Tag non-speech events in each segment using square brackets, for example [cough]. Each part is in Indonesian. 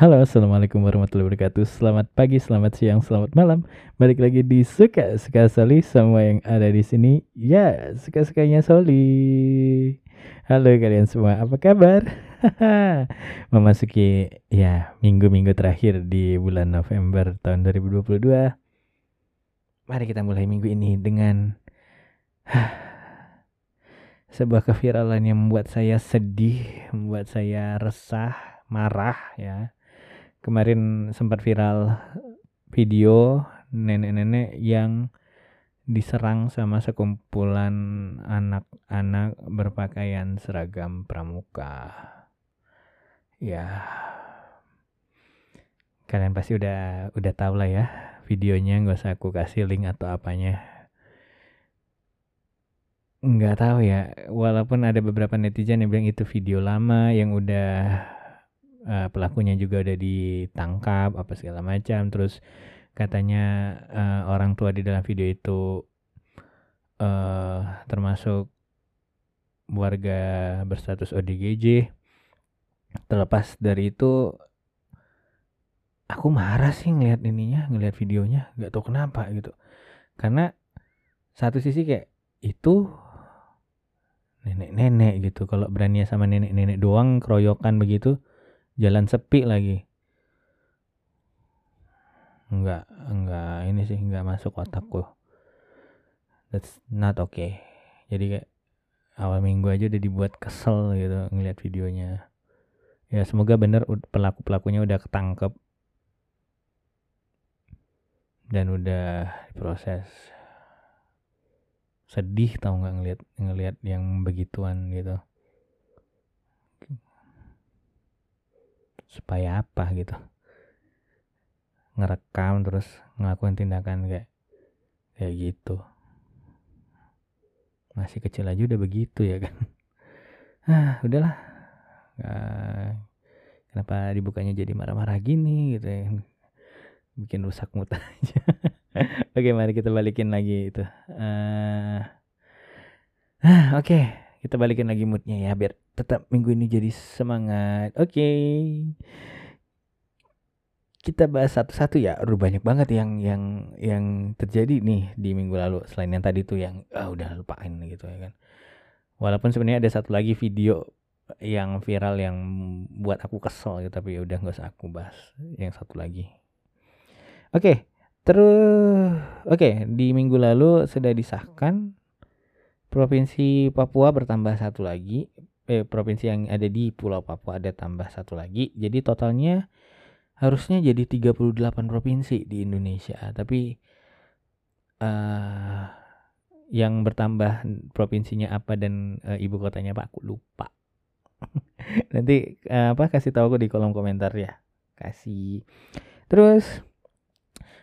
Halo, assalamualaikum warahmatullahi wabarakatuh. Selamat pagi, selamat siang, selamat malam. Balik lagi di suka suka Soli semua yang ada di sini. Ya, suka sukanya Soli. Halo kalian semua, apa kabar? [laughs] Memasuki ya minggu-minggu terakhir di bulan November tahun 2022. Mari kita mulai minggu ini dengan [sighs] sebuah keviralan yang membuat saya sedih, membuat saya resah, marah ya kemarin sempat viral video nenek-nenek yang diserang sama sekumpulan anak-anak berpakaian seragam pramuka. Ya, kalian pasti udah udah tahu lah ya videonya. Gak usah aku kasih link atau apanya. Nggak tahu ya. Walaupun ada beberapa netizen yang bilang itu video lama yang udah uh, pelakunya juga udah ditangkap apa segala macam. Terus katanya uh, orang tua di dalam video itu uh, termasuk warga berstatus ODGJ terlepas dari itu aku marah sih ngelihat ininya ngelihat videonya. Nggak tahu kenapa gitu. Karena satu sisi kayak itu nenek-nenek gitu. Kalau berani sama nenek-nenek doang keroyokan begitu jalan sepi lagi. Enggak enggak ini sih enggak masuk otakku. That's not okay. Jadi kayak awal minggu aja udah dibuat kesel gitu ngeliat videonya. Ya semoga bener pelaku pelakunya udah ketangkep. Dan udah diproses. Sedih tau nggak ngeliat ngeliat yang begituan gitu supaya apa gitu. Ngerekam terus ngelakuin tindakan kayak kayak gitu. Masih kecil aja udah begitu ya kan. [laughs] Ah udahlah. Kenapa dibukanya jadi marah-marah gini gitu ya bikin rusak mood [laughs] aja. Oke mari kita balikin lagi itu. Uh, oke. okay. Kita balikin lagi moodnya ya biar tetap minggu ini jadi semangat. Oke. Okay. Kita bahas satu-satu ya. Udah banyak banget yang yang yang terjadi nih di minggu lalu selain yang tadi tuh yang ah udah lupain gitu ya kan. Walaupun sebenarnya ada satu lagi video yang viral yang buat aku kesel gitu tapi udah nggak usah aku bahas yang satu lagi. Oke, okay, terus oke okay, di minggu lalu sudah disahkan Provinsi Papua bertambah satu lagi eh, provinsi yang ada di Pulau Papua ada tambah satu lagi. Jadi totalnya harusnya jadi 38 provinsi di Indonesia. Tapi uh, yang bertambah provinsinya apa dan uh, ibu kotanya Pak aku lupa. [laughs] Nanti uh, apa kasih tahu aku di kolom komentar ya. Kasih. Terus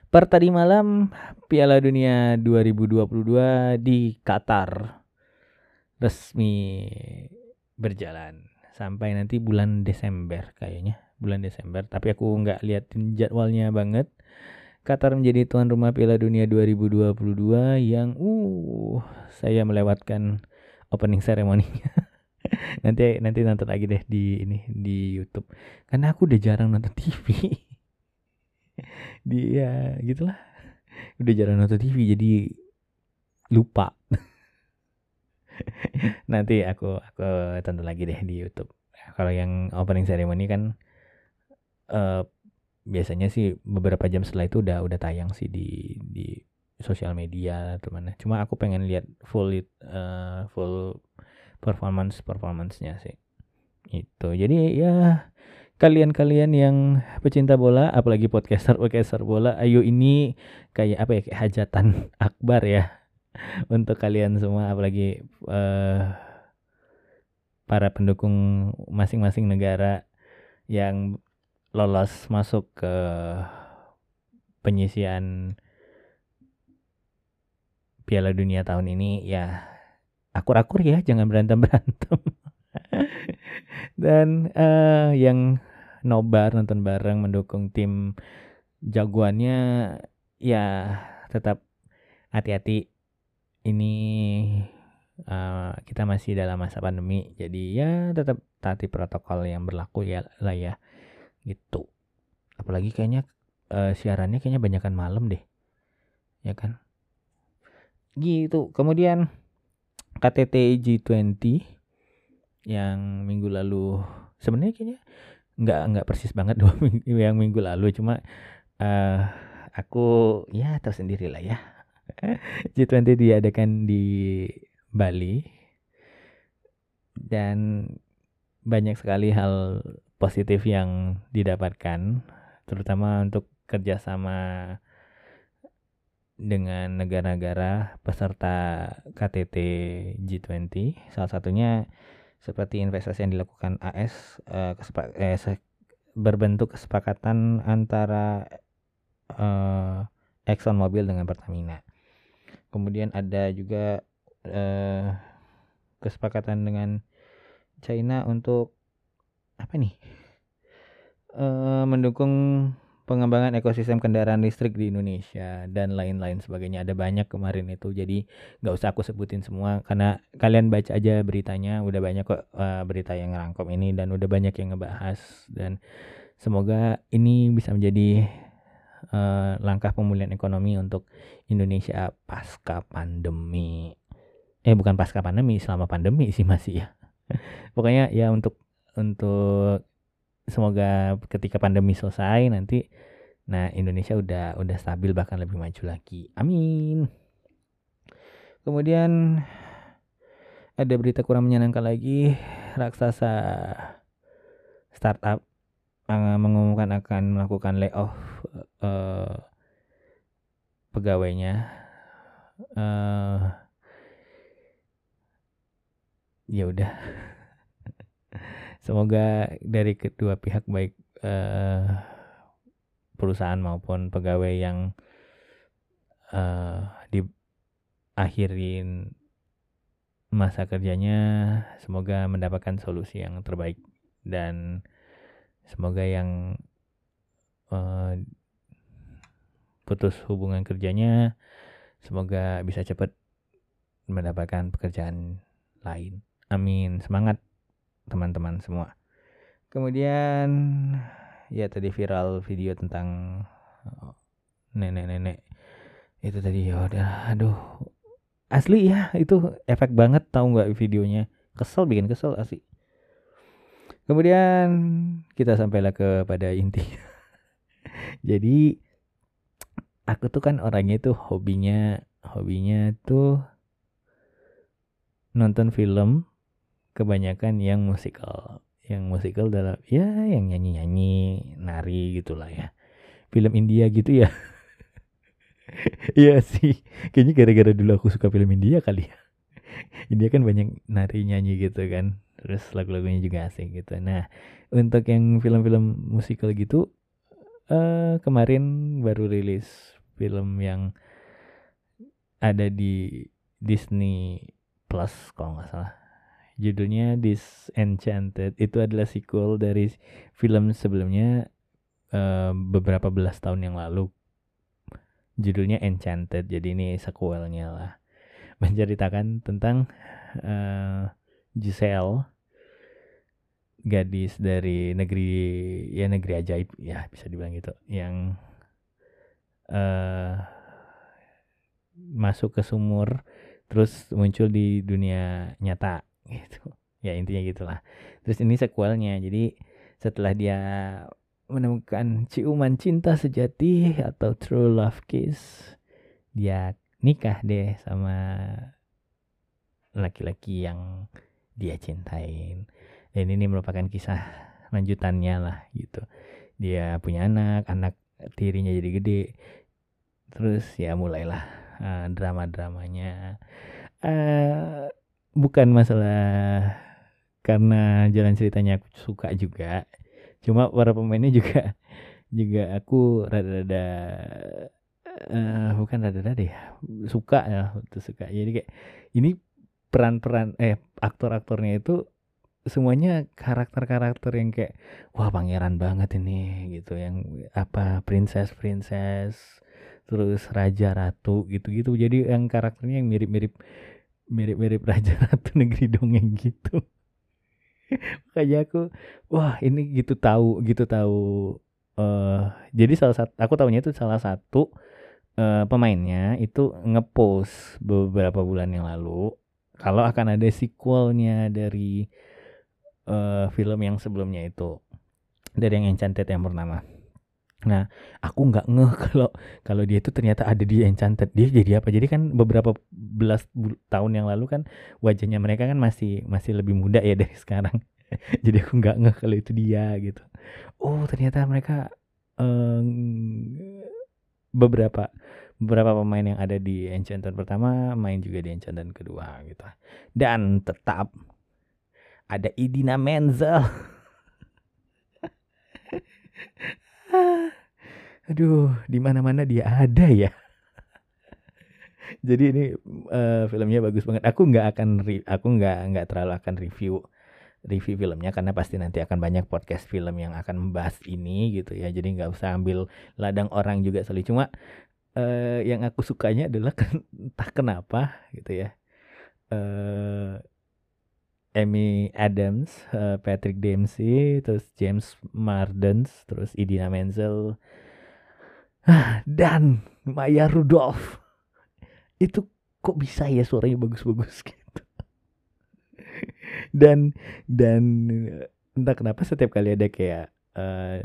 per tadi malam Piala Dunia 2022 di Qatar resmi berjalan sampai nanti bulan Desember kayaknya bulan Desember tapi aku nggak liatin jadwalnya banget Qatar menjadi tuan rumah Piala Dunia 2022 yang uh saya melewatkan opening ceremony-nya. [laughs] nanti nanti nonton lagi deh di ini di YouTube. Karena aku udah jarang nonton TV. [laughs] [laughs] di ya gitulah. Udah jarang nonton TV jadi lupa. [laughs] Nanti aku aku tonton lagi deh di YouTube. Kalau yang opening ceremony kan uh, biasanya sih beberapa jam setelah itu udah udah tayang sih di di sosial media atau mana. Cuma aku pengen lihat full uh, full performance performancenya sih. Itu. Jadi ya kalian-kalian yang pecinta bola, apalagi podcaster podcaster bola, ayo ini kayak apa ya kayak hajatan [laughs] akbar ya [laughs] untuk kalian semua apalagi uh, para pendukung masing-masing negara yang lolos masuk ke penyisian Piala Dunia tahun ini. Ya akur-akur ya jangan berantem-berantem [laughs] dan uh, yang nobar nonton bareng mendukung tim jagoannya ya tetap hati-hati. Ini uh, kita masih dalam masa pandemi jadi ya tetap taati protokol yang berlaku ya lah ya gitu. Apalagi kayaknya uh, siarannya kayaknya banyakkan malam deh ya kan? Gitu. Kemudian KTT G20 yang minggu lalu sebenarnya kayaknya nggak nggak persis banget [laughs] dua minggu yang minggu lalu cuma uh, aku ya tersendiri lah ya [laughs] G20 diadakan di Bali. Dan banyak sekali hal positif yang didapatkan terutama untuk kerjasama dengan negara-negara peserta KTT G20 salah satunya seperti investasi yang dilakukan AS eh, eh, berbentuk kesepakatan antara eh, Exxon Mobil dengan Pertamina. Kemudian ada juga eh, kesepakatan dengan China untuk apa nih eh, mendukung pengembangan ekosistem kendaraan listrik di Indonesia dan lain-lain sebagainya. Ada banyak kemarin itu jadi nggak usah aku sebutin semua karena kalian baca aja beritanya. Udah banyak kok uh, berita yang ngerangkom ini dan udah banyak yang ngebahas dan semoga ini bisa menjadi uh, langkah pemulihan ekonomi untuk Indonesia pasca pandemi. Eh bukan pasca pandemi selama pandemi sih masih ya. [laughs] Pokoknya ya untuk untuk semoga ketika pandemi selesai nanti nah Indonesia udah udah stabil bahkan lebih maju lagi. Amin. Kemudian ada berita kurang menyenangkan lagi. Raksasa startup uh, mengumumkan akan melakukan layoff uh, pegawainya. Uh, ya udah [laughs] Semoga dari kedua pihak baik uh, perusahaan maupun pegawai yang uh, diakhirin masa kerjanya semoga mendapatkan solusi yang terbaik dan semoga yang uh, putus hubungan kerjanya semoga bisa cepat mendapatkan pekerjaan lain. Amin. Semangat teman-teman semua. Kemudian ya tadi viral video tentang oh, nenek-nenek. Itu tadi ya udah aduh. Asli ya itu efek banget tahu nggak videonya? Kesel bikin kesel asli. Kemudian kita sampailah kepada inti. [laughs] Jadi aku tuh kan orangnya tuh hobinya hobinya tuh nonton film kebanyakan yang musikal yang musikal dalam ya yang nyanyi nyanyi nari gitulah ya. Film India gitu ya. [laughs] Iya sih kayaknya gara-gara dulu aku suka film India kali ya. [laughs] India kan banyak nari nyanyi gitu kan terus lagu-lagunya juga asing gitu. Nah untuk yang film-film musikal gitu uh, kemarin baru rilis film yang ada di Disney Plus kalau nggak salah judulnya Disenchanted. Itu adalah sequel dari film sebelumnya uh, beberapa belas tahun yang lalu. Judulnya Enchanted. Jadi ini sequelnya lah. [laughs] Menceritakan tentang uh, Giselle gadis dari negeri ya negeri ajaib ya bisa dibilang gitu yang uh, masuk ke sumur terus muncul di dunia nyata [laughs] gitu. Ya intinya gitulah. Terus ini sequelnya. Jadi setelah dia menemukan ciuman cinta sejati atau true love kiss dia nikah deh sama laki-laki yang dia cintain. Dan ini merupakan kisah lanjutannya lah gitu. Dia punya anak anak tirinya jadi gede. Terus ya mulailah uh, drama-dramanya. Uh, bukan masalah karena jalan ceritanya aku suka juga. Cuma para pemainnya juga [laughs] juga aku rada-rada uh, bukan rada-rada ya suka ya tuh suka. Jadi kayak ini peran-peran eh aktor-aktornya itu semuanya karakter-karakter yang kayak wah pangeran banget ini gitu. Yang apa princess princess terus raja ratu gitu-gitu. Jadi yang karakternya yang mirip-mirip mirip-mirip raja [laughs] ratu negeri dongeng gitu makanya aku wah ini gitu tahu gitu tahu uh, jadi salah satu aku tahunya itu salah satu uh, pemainnya itu ngepost beberapa bulan yang lalu kalau akan ada sequelnya dari uh, film yang sebelumnya itu dari yang Enchanted yang pertama. Nah, aku nggak ngeh [laughs] kalau kalau dia itu ternyata ada di Enchanted. Dia jadi apa? Jadi kan beberapa belas tahun yang lalu kan wajahnya mereka kan masih masih lebih muda ya [laughs] dari sekarang. jadi aku nggak ngeh kalau itu dia gitu. Oh, ternyata mereka um, beberapa beberapa pemain yang ada di Enchanted pertama main juga di Enchanted kedua gitu. Dan tetap ada Idina Menzel. [laughs] Aduh, di mana-mana dia ada ya. Jadi ini uh, filmnya bagus banget. Aku nggak akan aku nggak nggak terlalu akan review review filmnya karena pasti nanti akan banyak podcast film yang akan membahas ini gitu ya. Jadi nggak usah ambil ladang orang juga sekali. Cuma uh, yang aku sukanya adalah [laughs] entah kenapa gitu ya. Uh, Amy Adams, uh, Patrick Dempsey, terus James Mardens, terus Idina Menzel, dan Maya Rudolph. Itu kok bisa ya suaranya bagus-bagus [laughs] gitu? Dan dan entah kenapa setiap kali ada kayak uh,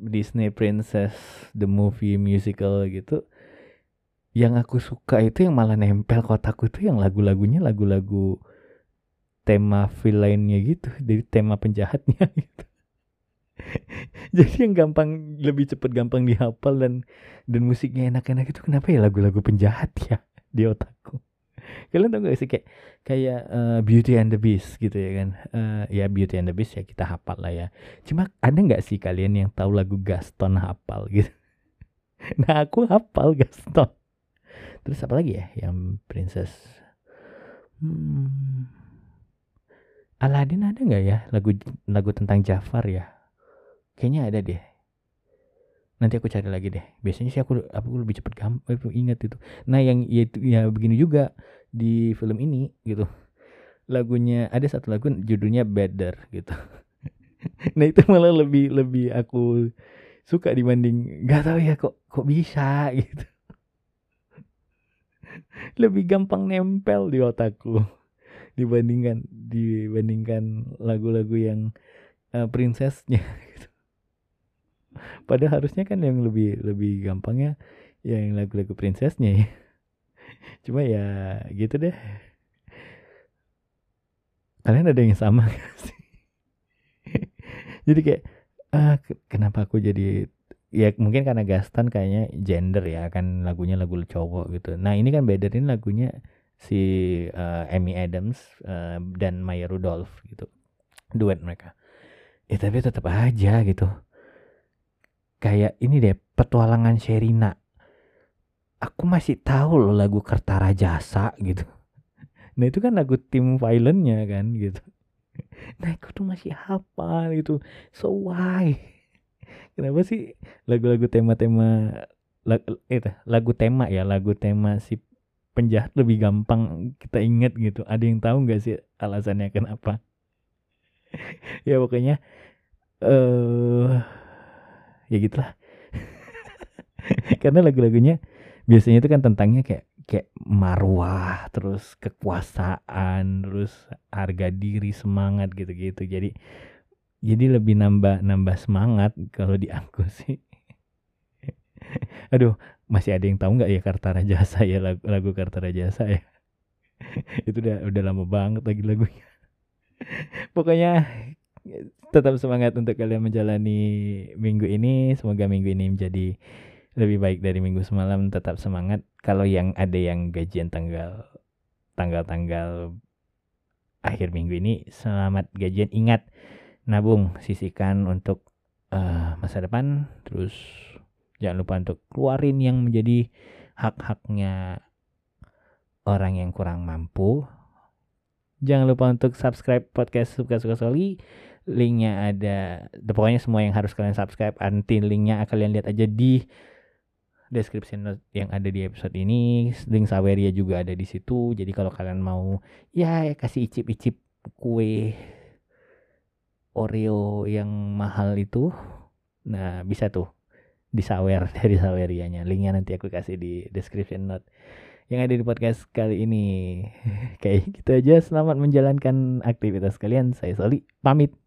Disney Princess the movie musical gitu yang aku suka itu yang malah nempel kotaku itu yang lagu-lagunya lagu-lagu tema villainnya gitu jadi tema penjahatnya [laughs] gitu [laughs] jadi yang gampang lebih cepet gampang dihafal dan dan musiknya enak-enak itu kenapa ya lagu-lagu penjahat ya [laughs] di otakku? Kalian tau gak sih kayak kayak uh, Beauty and the Beast gitu ya kan? Uh, ya Beauty and the Beast ya kita hafal lah ya. Cuma ada nggak sih kalian yang tahu lagu Gaston hafal gitu? [laughs] Nah aku hafal Gaston. Terus apa lagi ya yang Princess? Hmm, Aladdin ada nggak ya lagu lagu tentang Jafar ya Kayaknya ada deh. Nanti aku cari lagi deh. Biasanya sih aku aku lebih cepet gampang ingat itu. Nah, yang ya, ya begini juga di film ini gitu. Lagunya ada satu lagu judulnya Better gitu. [laughs] nah, itu malah lebih lebih aku suka dibanding nggak tahu ya kok kok bisa [laughs] gitu. lebih gampang nempel di otakku [laughs] dibandingkan dibandingkan lagu-lagu yang uh, princessnya gitu. Padahal harusnya kan yang lebih lebih gampangnya yang lagu-lagu princessnya ya. [laughs] Cuma ya gitu deh. Kalian ada yang sama gak [laughs] sih? jadi kayak ah, kenapa aku jadi ya mungkin karena Gaston kayaknya gender ya kan lagunya lagu cowok gitu. Nah ini kan bedain lagunya si uh, Amy Adams uh, dan Maya Rudolph gitu duet mereka. Ya tapi tetap aja gitu kayak ini deh petualangan Sherina. Aku masih tahu loh lagu Kertara Jasa gitu. [laughs] Nah itu kan lagu tim violentnya kan gitu. [laughs] Nah aku tuh masih hafal gitu. So why? [laughs] Kenapa sih lagu-lagu tema-tema lagu, itu lagu tema ya lagu tema si penjahat lebih gampang kita inget gitu. Ada yang tahu nggak sih alasannya kenapa? Ya pokoknya uh, ya gitulah. [laughs] Karena lagu-lagunya biasanya itu kan tentangnya kayak kayak marwah terus kekuasaan terus harga diri semangat gitu-gitu. Jadi jadi lebih nambah nambah semangat kalau di aku [laughs] sih. Aduh masih ada yang tahu nggak ya Kartara Jasa ya lagu, lagu Kartara Jasa ya? [laughs] Itu udah udah lama banget lagi lagunya. Pokoknya tetap semangat untuk kalian menjalani minggu ini. Semoga minggu ini menjadi lebih baik dari minggu semalam. Tetap semangat. Kalau yang ada yang gajian tanggal tanggal-tanggal akhir minggu ini, selamat gajian. Ingat nabung, sisihkan untuk uh, masa depan. Terus jangan lupa untuk keluarin yang menjadi hak-haknya orang yang kurang mampu. Jangan lupa untuk subscribe podcast Suka-Suka Soli linknya ada pokoknya semua yang harus kalian subscribe anti linknya kalian lihat aja di deskripsi yang ada di episode ini link Saweria juga ada di situ jadi kalau kalian mau ya kasih icip-icip kue Oreo yang mahal itu Nah, bisa tuh disawer [laughs] dari Sawerianya. Linknya nanti aku kasih di description note yang ada di podcast kali ini. [laughs] Kayak gitu aja. Selamat menjalankan aktivitas kalian. Saya Soli, pamit.